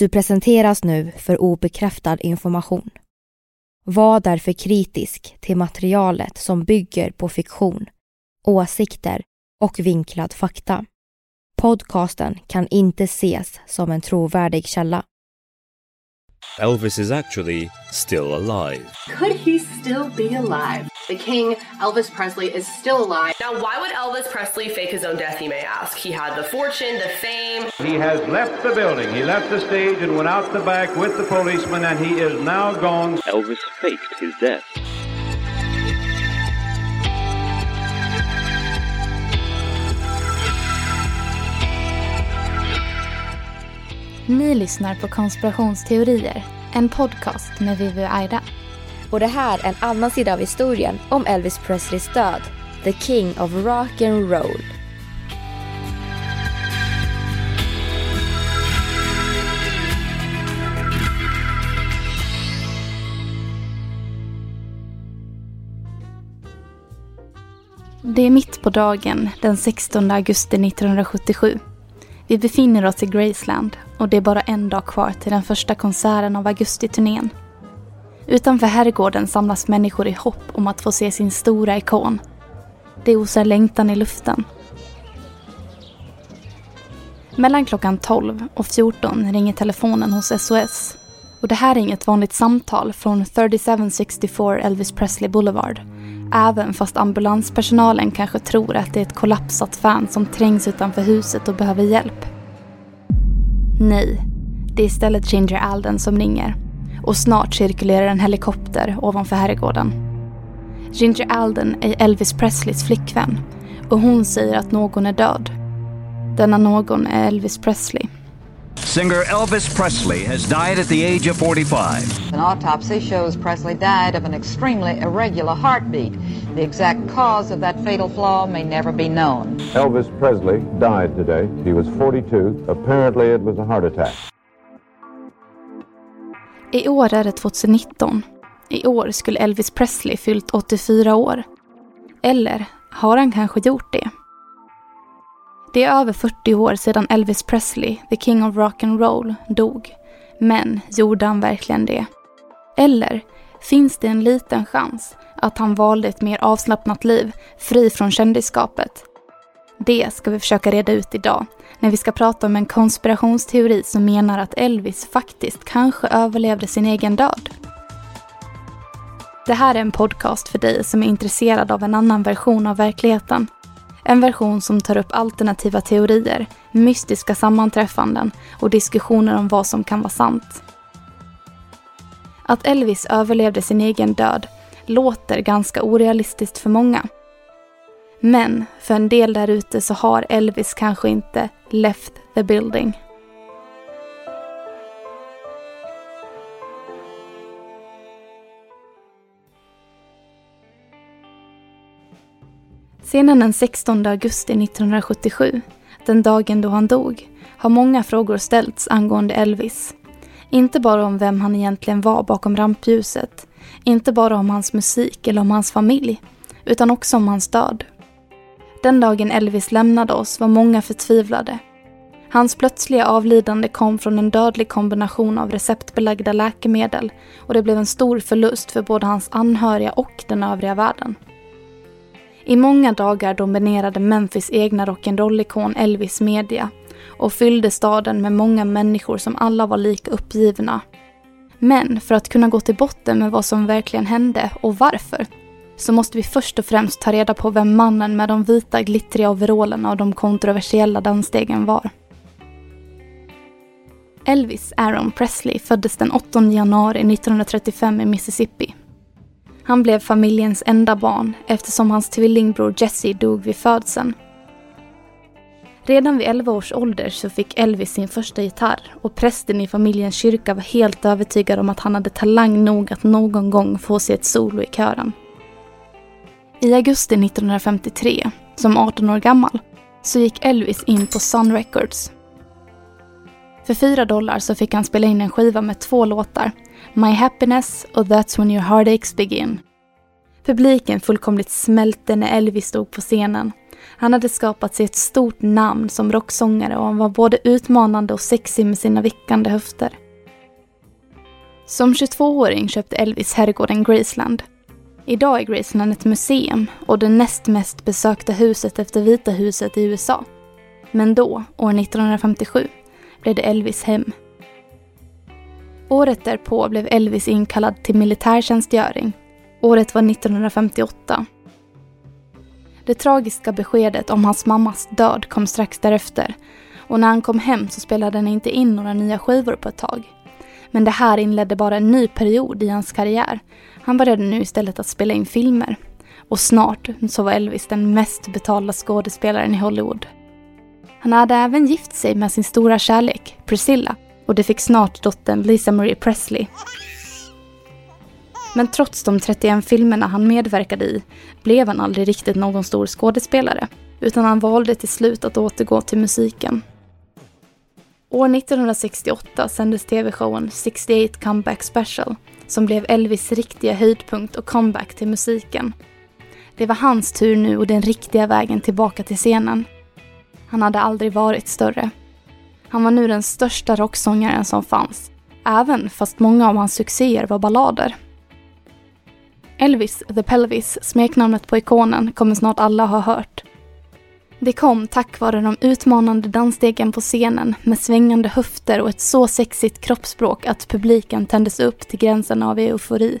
Du presenteras nu för obekräftad information. Var därför kritisk till materialet som bygger på fiktion, åsikter och vinklad fakta. Podcasten kan inte ses som en trovärdig källa. Elvis is actually still alive. Could he still be alive? The king, Elvis Presley, is still alive. Now, why would Elvis Presley fake his own death, you may ask? He had the fortune, the fame. He has left the building. He left the stage and went out the back with the policeman, and he is now gone. Elvis faked his death. Ni lyssnar på Konspirationsteorier, en podcast med Vivi och Aida. Och det här är en annan sida av historien om Elvis Presleys död. The King of Rock and Roll. Det är mitt på dagen den 16 augusti 1977. Vi befinner oss i Graceland och det är bara en dag kvar till den första konserten av augustiturnén. Utanför herrgården samlas människor i hopp om att få se sin stora ikon. Det osar längtan i luften. Mellan klockan 12 och 14 ringer telefonen hos SOS. Och det här är inget vanligt samtal från 3764 Elvis Presley Boulevard. Även fast ambulanspersonalen kanske tror att det är ett kollapsat fan som trängs utanför huset och behöver hjälp. Nej, det är istället Ginger Alden som ringer. Och snart cirkulerar en helikopter ovanför herrgården. Ginger Alden är Elvis Presleys flickvän och hon säger att någon är död. Denna någon är Elvis Presley. Singer Elvis Presley has died at the age of 45. An autopsy shows Presley died of an extremely irregular heartbeat. The exact cause of that fatal flaw may never be known. Elvis Presley died today. He was 42. Apparently it was a heart attack. I år är det 2019. I år skulle Elvis Presley fyllt 84 år. Eller har han kanske gjort det? Det är över 40 år sedan Elvis Presley, the king of rock and roll, dog. Men gjorde han verkligen det? Eller finns det en liten chans att han valde ett mer avslappnat liv, fri från kändisskapet? Det ska vi försöka reda ut idag, när vi ska prata om en konspirationsteori som menar att Elvis faktiskt kanske överlevde sin egen död. Det här är en podcast för dig som är intresserad av en annan version av verkligheten. En version som tar upp alternativa teorier, mystiska sammanträffanden och diskussioner om vad som kan vara sant. Att Elvis överlevde sin egen död låter ganska orealistiskt för många. Men för en del där ute så har Elvis kanske inte left the building. Scenen den 16 augusti 1977 den dagen då han dog, har många frågor ställts angående Elvis. Inte bara om vem han egentligen var bakom rampljuset, inte bara om hans musik eller om hans familj, utan också om hans död. Den dagen Elvis lämnade oss var många förtvivlade. Hans plötsliga avlidande kom från en dödlig kombination av receptbelagda läkemedel och det blev en stor förlust för både hans anhöriga och den övriga världen. I många dagar dominerade Memphis egna rock'n'roll-ikon Elvis media och fyllde staden med många människor som alla var lika uppgivna. Men för att kunna gå till botten med vad som verkligen hände och varför så måste vi först och främst ta reda på vem mannen med de vita glittriga overallerna och de kontroversiella dansstegen var. Elvis Aaron Presley föddes den 8 januari 1935 i Mississippi. Han blev familjens enda barn eftersom hans tvillingbror Jesse dog vid födseln. Redan vid 11 års ålder så fick Elvis sin första gitarr och prästen i familjens kyrka var helt övertygad om att han hade talang nog att någon gång få se ett solo i kören. I augusti 1953, som 18 år gammal, så gick Elvis in på Sun Records. För 4 dollar så fick han spela in en skiva med två låtar, My Happiness och That's When Your Heartaches Begin. Publiken fullkomligt smälte när Elvis stod på scenen. Han hade skapat sig ett stort namn som rocksångare och han var både utmanande och sexig med sina vickande höfter. Som 22-åring köpte Elvis herrgården Graceland Idag är Graceland ett museum och det näst mest besökta huset efter Vita huset i USA. Men då, år 1957, blev det Elvis hem. Året därpå blev Elvis inkallad till militärtjänstgöring. Året var 1958. Det tragiska beskedet om hans mammas död kom strax därefter och när han kom hem så spelade han inte in några nya skivor på ett tag. Men det här inledde bara en ny period i hans karriär han började nu istället att spela in filmer. Och snart så var Elvis den mest betalda skådespelaren i Hollywood. Han hade även gift sig med sin stora kärlek, Priscilla, och det fick snart dottern Lisa Marie Presley. Men trots de 31 filmerna han medverkade i blev han aldrig riktigt någon stor skådespelare, utan han valde till slut att återgå till musiken. År 1968 sändes tv-showen 68 Comeback Special som blev Elvis riktiga höjdpunkt och comeback till musiken. Det var hans tur nu och den riktiga vägen tillbaka till scenen. Han hade aldrig varit större. Han var nu den största rocksångaren som fanns, även fast många av hans succéer var ballader. Elvis the Pelvis, smeknamnet på ikonen, kommer snart alla ha hört. Det kom tack vare de utmanande dansstegen på scenen med svängande höfter och ett så sexigt kroppsspråk att publiken tändes upp till gränsen av eufori.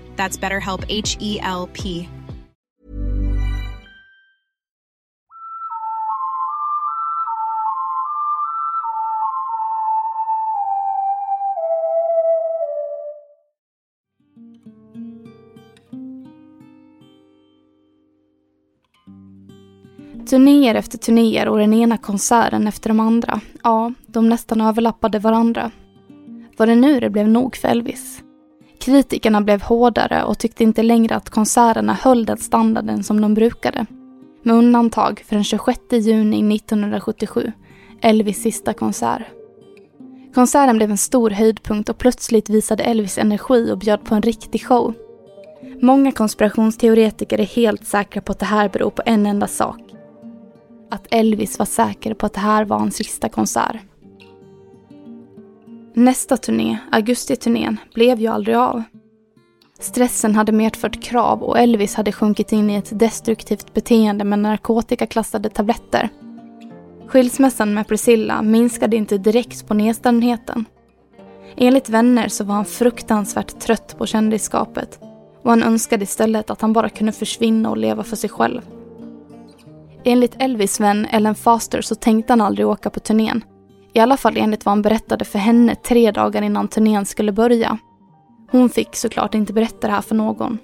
That's BetterHelp, H E L P. Turnéer efter turnéer och den ena konserten efter de andra. Ja, de nästan överlappade varandra. Var det nu det blev nog för Elvis? Kritikerna blev hårdare och tyckte inte längre att konserterna höll den standarden som de brukade. Med undantag för den 26 juni 1977, Elvis sista konsert. Konserten blev en stor höjdpunkt och plötsligt visade Elvis energi och bjöd på en riktig show. Många konspirationsteoretiker är helt säkra på att det här beror på en enda sak. Att Elvis var säker på att det här var hans sista konsert. Nästa turné, augustiturnén, blev ju aldrig av. Stressen hade medfört krav och Elvis hade sjunkit in i ett destruktivt beteende med narkotikaklassade tabletter. Skilsmässan med Priscilla minskade inte direkt på nedstämdheten. Enligt vänner så var han fruktansvärt trött på kändisskapet och han önskade istället att han bara kunde försvinna och leva för sig själv. Enligt Elvis vän Ellen Foster så tänkte han aldrig åka på turnén. I alla fall enligt vad han berättade för henne tre dagar innan turnén skulle börja. Hon fick såklart inte berätta det här för någon.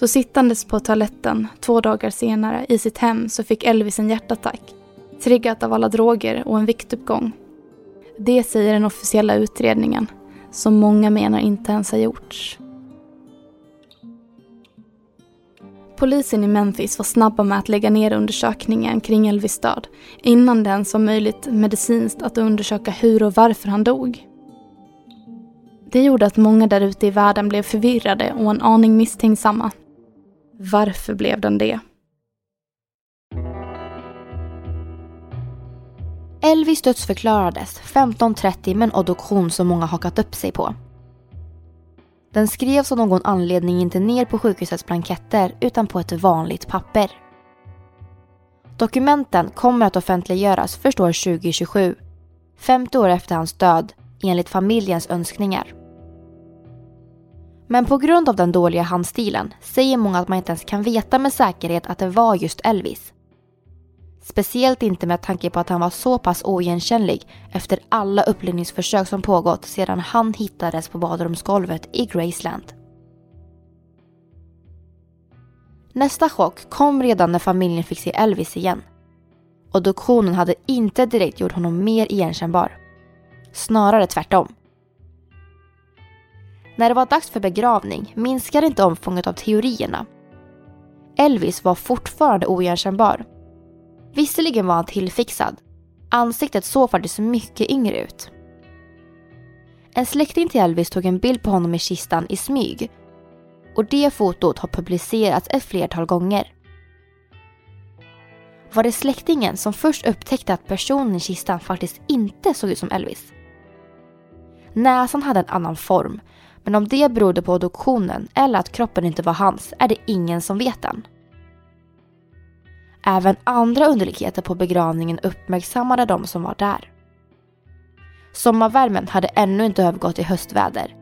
Så sittandes på toaletten två dagar senare i sitt hem så fick Elvis en hjärtattack. Triggat av alla droger och en viktuppgång. Det säger den officiella utredningen, som många menar inte ens har gjorts. Polisen i Memphis var snabba med att lägga ner undersökningen kring Elvis död innan det ens var möjligt medicinskt att undersöka hur och varför han dog. Det gjorde att många där ute i världen blev förvirrade och en aning misstänksamma. Varför blev den det? Elvis dödsförklarades 1530 med en obduktion som många hakat upp sig på. Den skrevs av någon anledning inte ner på sjukhusets blanketter utan på ett vanligt papper. Dokumenten kommer att offentliggöras först år 2027, 50 år efter hans död, enligt familjens önskningar. Men på grund av den dåliga handstilen säger många att man inte ens kan veta med säkerhet att det var just Elvis. Speciellt inte med tanke på att han var så pass oigenkännlig efter alla upplivningsförsök som pågått sedan han hittades på badrumsgolvet i Graceland. Nästa chock kom redan när familjen fick se Elvis igen. Obduktionen hade inte direkt gjort honom mer igenkännbar. Snarare tvärtom. När det var dags för begravning minskade inte omfånget av teorierna. Elvis var fortfarande oigenkännbar Visserligen var han tillfixad. Ansiktet såg faktiskt mycket yngre ut. En släkting till Elvis tog en bild på honom i kistan i smyg. Och det fotot har publicerats ett flertal gånger. Var det släktingen som först upptäckte att personen i kistan faktiskt inte såg ut som Elvis? Näsan hade en annan form, men om det berodde på adoptionen eller att kroppen inte var hans är det ingen som vet än. Även andra underligheter på begravningen uppmärksammade de som var där. Sommarvärmen hade ännu inte övergått i höstväder.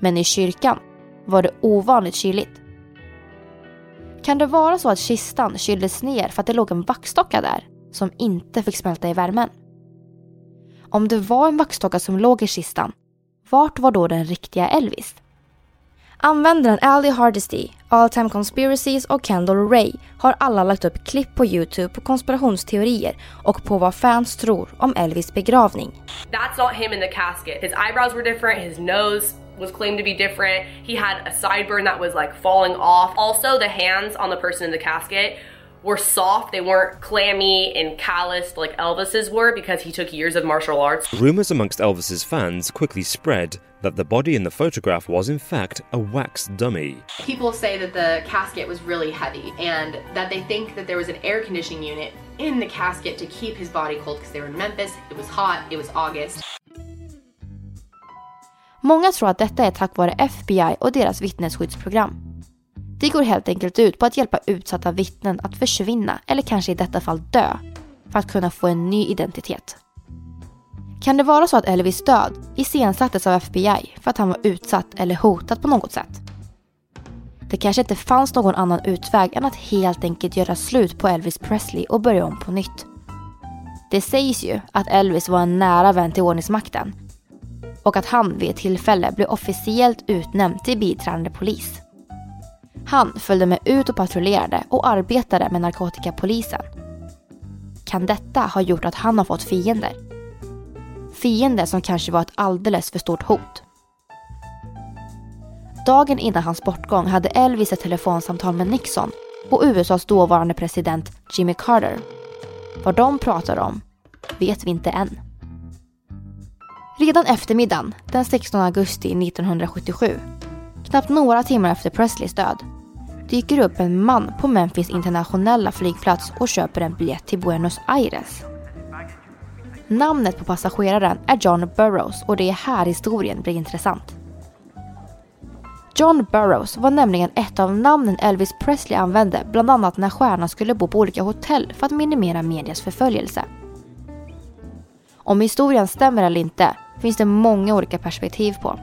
Men i kyrkan var det ovanligt kyligt. Kan det vara så att kistan kyldes ner för att det låg en vaxdocka där som inte fick smälta i värmen? Om det var en vaxdocka som låg i kistan, vart var då den riktiga Elvis? Användaren Ali Hardesty, All Time Conspiracies och Kendall Ray har alla lagt upp klipp på Youtube på konspirationsteorier och på vad fans tror om Elvis begravning. That's not him in the casket. His eyebrows were different, his nose was claimed to be different. He had a sideburn that was like falling off. Also the hands on the person in the casket were soft. They weren't clammy and calloused like Elvis's were because he took years of martial arts. Rumours amongst Elvis's fans quickly spread that the body in the photograph was in fact a wax dummy. People say that the casket was really heavy and that they think that there was an air conditioning unit in the casket to keep his body cold because they were in Memphis. It was hot, it was August. Många tror att detta är tack vare FBI och deras vittnesskyddsprogram. Det går helt enkelt ut på att hjälpa utsatta vittnen att försvinna eller kanske i detta fall dö för att kunna få en ny identitet. Kan det vara så att Elvis död iscensattes av FBI för att han var utsatt eller hotad på något sätt? Det kanske inte fanns någon annan utväg än att helt enkelt göra slut på Elvis Presley och börja om på nytt. Det sägs ju att Elvis var en nära vän till ordningsmakten och att han vid ett tillfälle blev officiellt utnämnd till biträdande polis. Han följde med ut och patrullerade och arbetade med narkotikapolisen. kan detta ha gjort att han har fått fiender. Fiender som kanske var ett alldeles för stort hot. Dagen innan hans bortgång hade Elvis ett telefonsamtal med Nixon och USAs dåvarande president Jimmy Carter. Vad de pratar om vet vi inte än. Redan eftermiddagen den 16 augusti 1977, knappt några timmar efter Presleys död, dyker upp en man på Memphis internationella flygplats och köper en biljett till Buenos Aires. Namnet på passageraren är John Burroughs och det är här historien blir intressant. John Burroughs var nämligen ett av namnen Elvis Presley använde bland annat när stjärnan skulle bo på olika hotell för att minimera medias förföljelse. Om historien stämmer eller inte finns det många olika perspektiv på.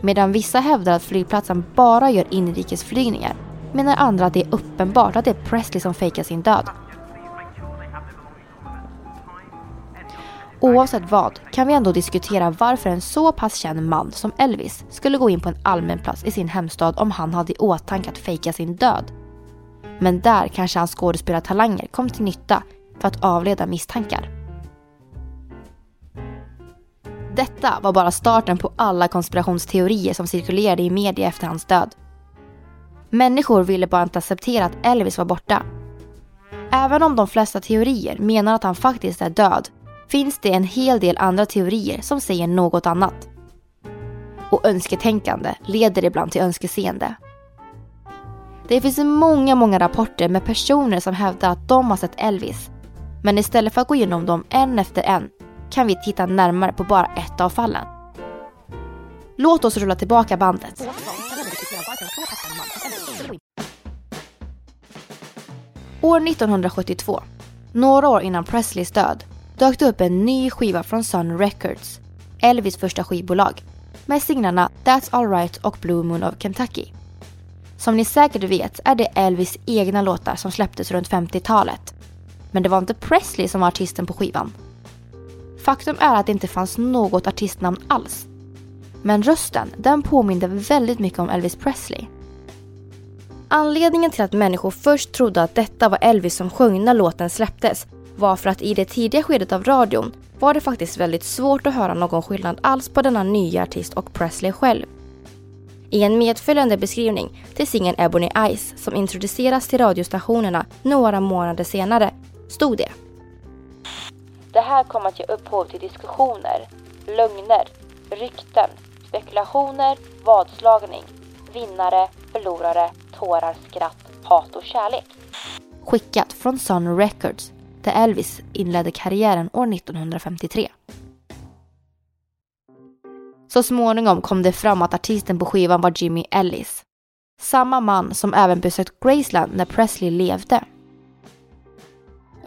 Medan vissa hävdar att flygplatsen bara gör inrikesflygningar menar andra att det är uppenbart att det är Presley som fejkar sin död. Oavsett vad kan vi ändå diskutera varför en så pass känd man som Elvis skulle gå in på en allmän plats i sin hemstad om han hade i åtanke att fejka sin död. Men där kanske hans skådespelartalanger kom till nytta för att avleda misstankar. Detta var bara starten på alla konspirationsteorier som cirkulerade i media efter hans död. Människor ville bara inte acceptera att Elvis var borta. Även om de flesta teorier menar att han faktiskt är död finns det en hel del andra teorier som säger något annat. Och önsketänkande leder ibland till önskeseende. Det finns många, många rapporter med personer som hävdar att de har sett Elvis. Men istället för att gå igenom dem en efter en kan vi titta närmare på bara ett av fallen. Låt oss rulla tillbaka bandet. År 1972, några år innan Presleys död, dök det upp en ny skiva från Sun Records, Elvis första skivbolag, med singlarna That's Alright och Blue Moon of Kentucky. Som ni säkert vet är det Elvis egna låtar som släpptes runt 50-talet. Men det var inte Presley som var artisten på skivan. Faktum är att det inte fanns något artistnamn alls. Men rösten, den påminde väldigt mycket om Elvis Presley. Anledningen till att människor först trodde att detta var Elvis som sjöng när låten släpptes var för att i det tidiga skedet av radion var det faktiskt väldigt svårt att höra någon skillnad alls på denna nya artist och Presley själv. I en medföljande beskrivning till singeln Ebony Eyes som introduceras till radiostationerna några månader senare stod det. Det här kommer att ge upphov till diskussioner, lögner, rykten, spekulationer, vadslagning, vinnare, förlorare, tårar, skratt, hat och kärlek. Skickat från Sun Records där Elvis inledde karriären år 1953. Så småningom kom det fram att artisten på skivan var Jimmy Ellis. Samma man som även besökt Graceland när Presley levde.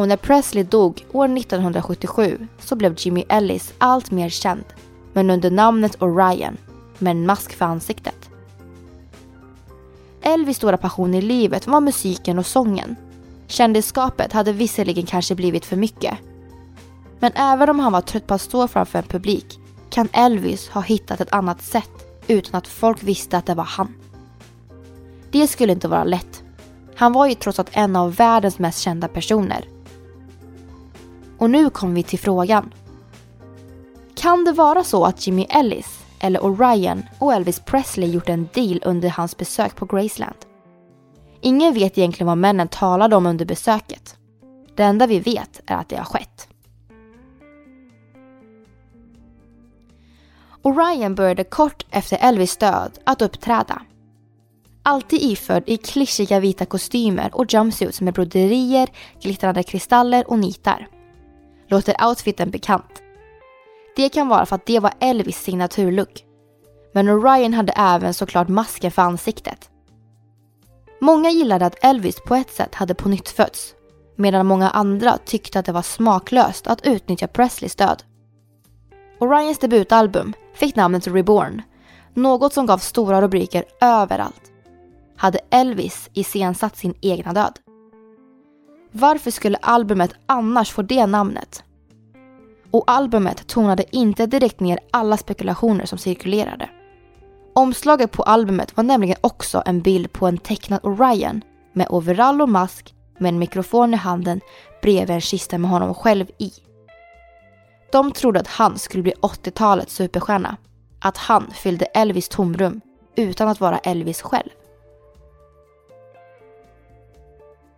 Och när Presley dog år 1977 så blev Jimmy Ellis allt mer känd, men under namnet Orion, med en mask för ansiktet. Elvis stora passion i livet var musiken och sången Kändisskapet hade visserligen kanske blivit för mycket. Men även om han var trött på att stå framför en publik kan Elvis ha hittat ett annat sätt utan att folk visste att det var han. Det skulle inte vara lätt. Han var ju trots allt en av världens mest kända personer. Och nu kommer vi till frågan. Kan det vara så att Jimmy Ellis, eller Orion och Elvis Presley gjort en deal under hans besök på Graceland? Ingen vet egentligen vad männen talade om under besöket. Det enda vi vet är att det har skett. Orion började kort efter Elvis död att uppträda. Alltid iförd i klyschiga vita kostymer och jumpsuits med broderier, glittrande kristaller och nitar. Låter outfiten bekant? Det kan vara för att det var Elvis signaturlook. Men Orion hade även såklart masken för ansiktet. Många gillade att Elvis på ett sätt hade på nytt fötts medan många andra tyckte att det var smaklöst att utnyttja Presleys död. Orions debutalbum fick namnet Reborn, något som gav stora rubriker överallt. Hade Elvis iscensatt sin egna död? Varför skulle albumet annars få det namnet? Och albumet tonade inte direkt ner alla spekulationer som cirkulerade. Omslaget på albumet var nämligen också en bild på en tecknad Orion med overall och mask med en mikrofon i handen bredvid en kista med honom själv i. De trodde att han skulle bli 80-talets superstjärna. Att han fyllde Elvis tomrum utan att vara Elvis själv.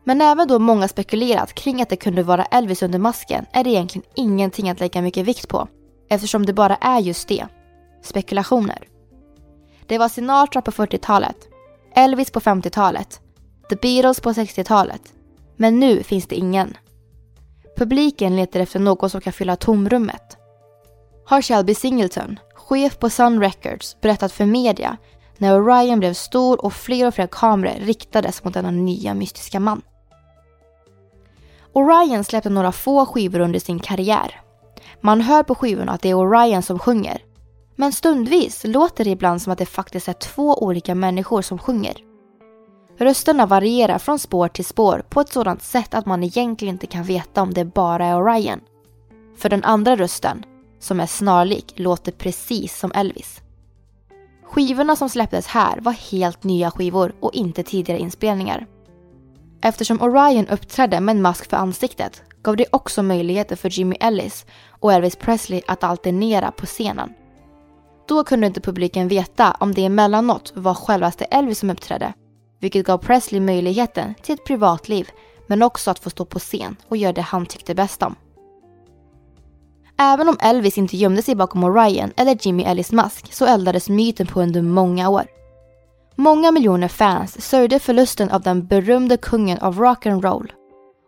Men även då många spekulerat kring att det kunde vara Elvis under masken är det egentligen ingenting att lägga mycket vikt på eftersom det bara är just det. Spekulationer. Det var Sinatra på 40-talet, Elvis på 50-talet, The Beatles på 60-talet. Men nu finns det ingen. Publiken letar efter någon som kan fylla tomrummet. Har Shelby Singleton, chef på Sun Records, berättat för media när Orion blev stor och fler och fler kameror riktades mot denna nya mystiska man. Orion släppte några få skivor under sin karriär. Man hör på skivorna att det är Orion som sjunger. Men stundvis låter det ibland som att det faktiskt är två olika människor som sjunger. Rösterna varierar från spår till spår på ett sådant sätt att man egentligen inte kan veta om det bara är Orion. För den andra rösten, som är snarlik, låter precis som Elvis. Skivorna som släpptes här var helt nya skivor och inte tidigare inspelningar. Eftersom Orion uppträdde med en mask för ansiktet gav det också möjligheter för Jimmy Ellis och Elvis Presley att alternera på scenen. Då kunde inte publiken veta om det emellanåt var självaste Elvis som uppträdde, vilket gav Presley möjligheten till ett privatliv men också att få stå på scen och göra det han tyckte bäst om. Även om Elvis inte gömde sig bakom Orion eller Jimmy Ellis mask så eldades myten på under många år. Många miljoner fans sörjde förlusten av den berömde kungen av rock'n'roll.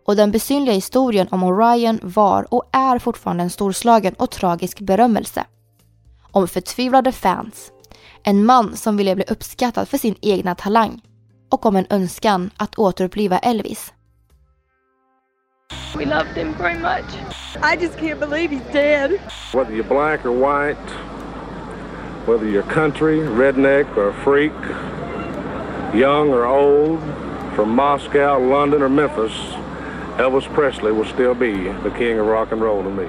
Och den besynliga historien om Orion var och är fortfarande en storslagen och tragisk berömmelse. Om förtvivlade fans, en man som ville bli uppskattad för sin egna talang och om en önskan att återuppliva Elvis. We loved him very much. I just can't believe he's dead. Whether you're black or white, whether you're country, redneck or freak, young or old, from Moscow, London or Memphis, Elvis Presley will still be the king of rock and roll to me.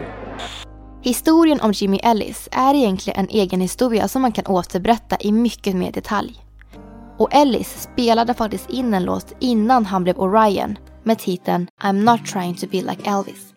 Historien om Jimmy Ellis är egentligen en egen historia som man kan återberätta i mycket mer detalj. Och Ellis spelade faktiskt in en låt innan han blev Orion med titeln I'm not trying to be like Elvis.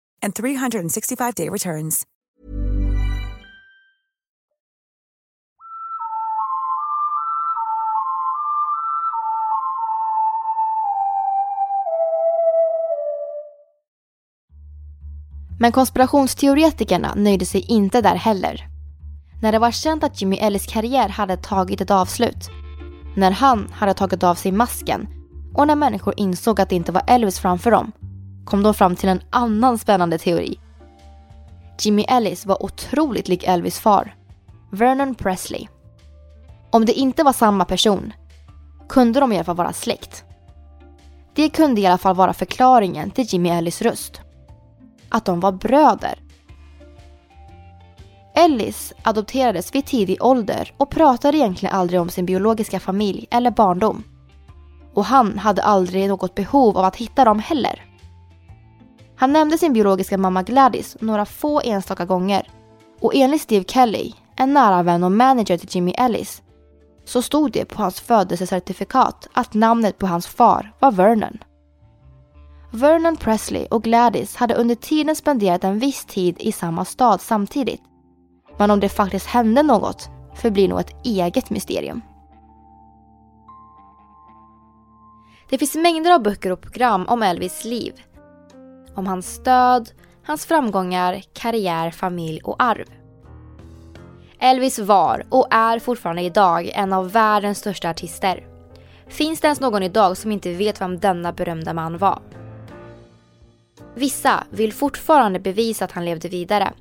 and 365-day returns. Men konspirationsteoretikerna nöjde sig inte där heller. När det var känt att Jimmy Ellis karriär hade tagit ett avslut, när han hade tagit av sig masken och när människor insåg att det inte var Elvis framför dem, kom de fram till en annan spännande teori. Jimmy Ellis var otroligt lik Elvis far, Vernon Presley. Om det inte var samma person kunde de i alla fall vara släkt. Det kunde i alla fall vara förklaringen till Jimmy Ellis röst. Att de var bröder. Ellis adopterades vid tidig ålder och pratade egentligen aldrig om sin biologiska familj eller barndom. Och han hade aldrig något behov av att hitta dem heller. Han nämnde sin biologiska mamma Gladys några få enstaka gånger och enligt Steve Kelly, en nära vän och manager till Jimmy Ellis, så stod det på hans födelsecertifikat att namnet på hans far var Vernon. Vernon Presley och Gladys hade under tiden spenderat en viss tid i samma stad samtidigt. Men om det faktiskt hände något förblir nog ett eget mysterium. Det finns mängder av böcker och program om Elvis liv. Om hans stöd, hans framgångar, karriär, familj och arv. Elvis var och är fortfarande idag en av världens största artister. Finns det ens någon idag som inte vet vem denna berömda man var? Vissa vill fortfarande bevisa att han levde vidare.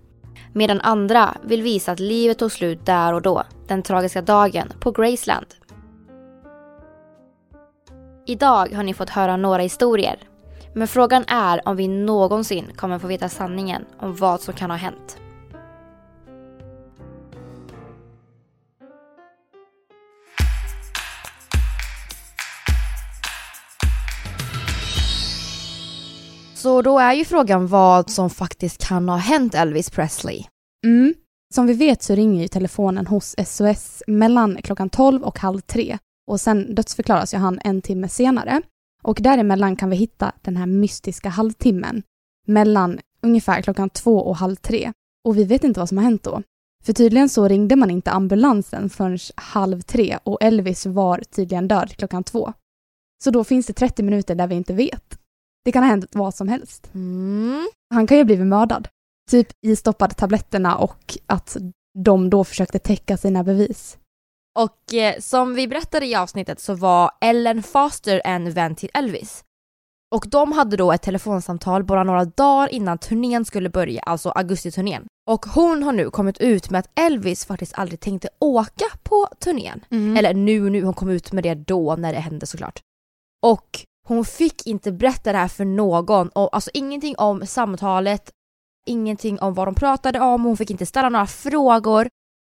Medan andra vill visa att livet tog slut där och då, den tragiska dagen på Graceland. Idag har ni fått höra några historier. Men frågan är om vi någonsin kommer få veta sanningen om vad som kan ha hänt. Så då är ju frågan vad som faktiskt kan ha hänt Elvis Presley. Mm. Som vi vet så ringer ju telefonen hos SOS mellan klockan 12 och halv tre och sen dödsförklaras ju han en timme senare. Och däremellan kan vi hitta den här mystiska halvtimmen mellan ungefär klockan två och halv tre. Och vi vet inte vad som har hänt då. För tydligen så ringde man inte ambulansen förrän halv tre och Elvis var tydligen död klockan två. Så då finns det 30 minuter där vi inte vet. Det kan ha hänt vad som helst. Mm. Han kan ju ha blivit mördad. Typ istoppade tabletterna och att de då försökte täcka sina bevis. Och eh, som vi berättade i avsnittet så var Ellen Foster en vän till Elvis. Och de hade då ett telefonsamtal bara några dagar innan turnén skulle börja, alltså augustiturnén. Och hon har nu kommit ut med att Elvis faktiskt aldrig tänkte åka på turnén. Mm. Eller nu, nu, hon kom ut med det då när det hände såklart. Och hon fick inte berätta det här för någon, och alltså ingenting om samtalet, ingenting om vad de pratade om, hon fick inte ställa några frågor.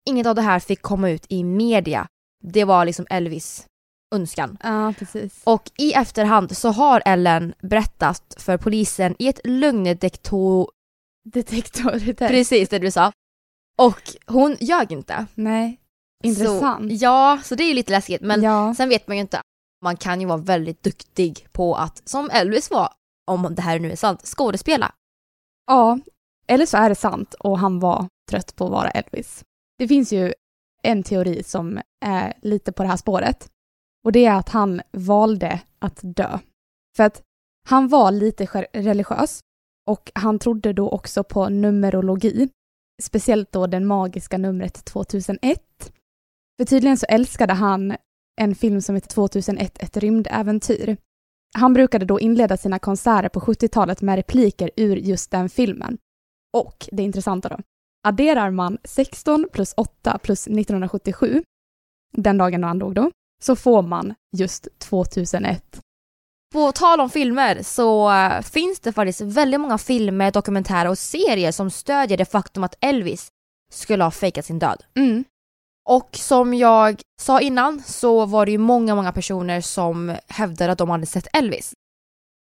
Inget av det här fick komma ut i media. Det var liksom Elvis önskan. Ja, precis. Och i efterhand så har Ellen berättat för polisen i ett lögndetektor... Detektor, det Precis det du sa. Och hon ljög inte. Nej. Intressant. Så, ja, så det är ju lite läskigt. Men Ja. sen vet man ju inte. Man kan ju vara väldigt duktig på att, som Elvis var, om det här nu är sant, skådespela. Ja, eller så är det sant och han var trött på att vara Elvis. Det finns ju en teori som är lite på det här spåret. Och det är att han valde att dö. För att han var lite religiös och han trodde då också på numerologi. Speciellt då den magiska numret 2001. För tydligen så älskade han en film som heter 2001, ett rymdäventyr. Han brukade då inleda sina konserter på 70-talet med repliker ur just den filmen. Och det intressanta då, adderar man 16 plus 8 plus 1977, den dagen då han dog då, så får man just 2001. På tal om filmer så eh, finns det faktiskt väldigt många filmer, dokumentärer och serier som stödjer det faktum att Elvis skulle ha fejkat sin död. Mm. Och som jag sa innan så var det ju många, många personer som hävdade att de hade sett Elvis.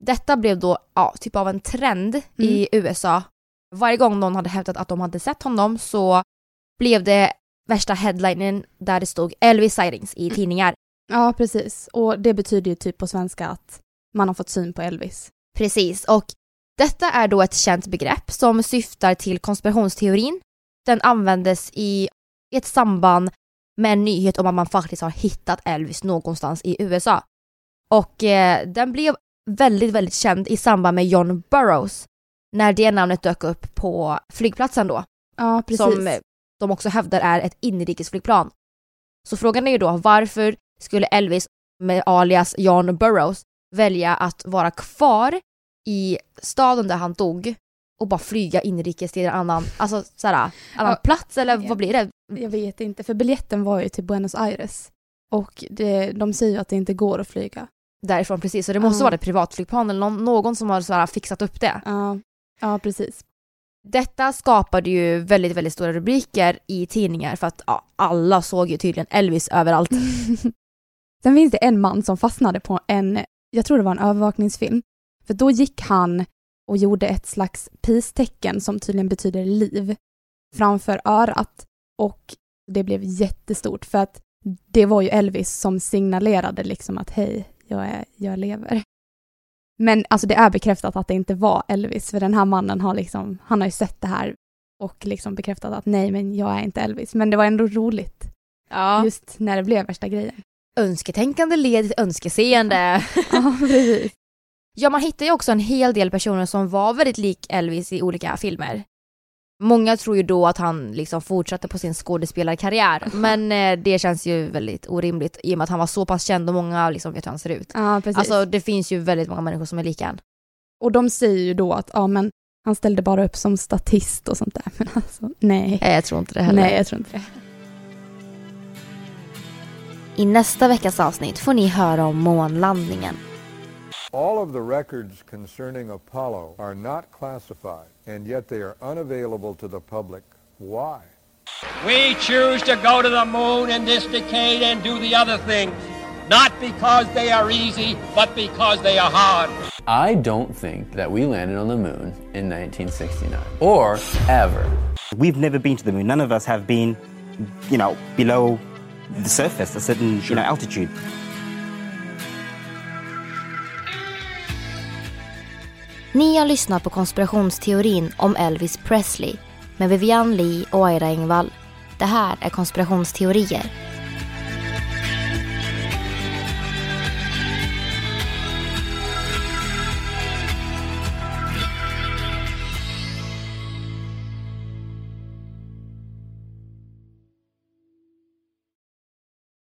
Detta blev då ja, typ av en trend i USA. Varje gång någon hade hävdat att de hade sett honom så blev det värsta headlinen där det stod Elvis sightings i tidningar. Ja, precis. Och det betyder ju typ på svenska att man har fått syn på Elvis. Precis, och detta är då ett känt begrepp som syftar till konspirationsteorin. Den användes i ett samband med en nyhet om att man faktiskt har hittat Elvis någonstans i USA. Och eh, den blev väldigt, väldigt känd i samband med John Burroughs när det namnet dök upp på flygplatsen då. Ja, precis. Som de också hävdar är ett inrikesflygplan. Så frågan är ju då varför skulle Elvis med alias John Burroughs välja att vara kvar i staden där han dog och bara flyga inrikes till en annan, alltså såhär, annan Ja. plats eller vad blir det? Jag vet inte, för biljetten var ju till Buenos Aires. Och det, de säger ju att det inte går att flyga därifrån precis. Så det måste Ja. vara ett privatflygplan eller någon, någon som har så här fixat upp det. Ja, ja precis. Detta skapade ju väldigt, väldigt stora rubriker i tidningar för att ja, alla såg ju tydligen Elvis överallt. Sen finns det en man som fastnade på en, jag tror det var en övervakningsfilm. För då gick han och gjorde ett slags peace-tecken som tydligen betyder liv framför örat. Och det blev jättestort för att det var ju Elvis som signalerade liksom att hej, jag, är, jag lever. Men alltså det är bekräftat att det inte var Elvis, för den här mannen har liksom, han har ju sett det här och liksom bekräftat att nej, men jag är inte Elvis. Men det var ändå roligt. Ja. Just när det blev värsta grejen. Önsketänkande leder till önskeseende. Ja, precis. Ja, man hittar ju också en hel del personer som var väldigt lik Elvis i olika filmer. Många tror ju då att han liksom fortsatte på sin skådespelarkarriär, men eh, det känns ju väldigt orimligt i och med att han var så pass känd och många liksom vet hur han ser ut. Ja, precis. Alltså det finns ju väldigt många människor som är lika han. Och de säger ju då att ja, men han ställde bara upp som statist och sånt där. Men alltså, nej. Nej, jag tror inte det heller. Nej, jag tror inte det. I nästa veckas avsnitt får ni höra om månlandningen. All of the records concerning Apollo are not classified, and yet they are unavailable to the public. Why? We choose to go to the moon in this decade and do the other things, not because they are easy, but because they are hard. I don't think that we landed on the moon in 1969 or ever. We've never been to the moon. None of us have been, you know, below the surface, a certain, you know, altitude. Ni har lyssnat på konspirationsteorin om Elvis Presley med Vivian Lee och Aira Engvall. Det här är konspirationsteorier.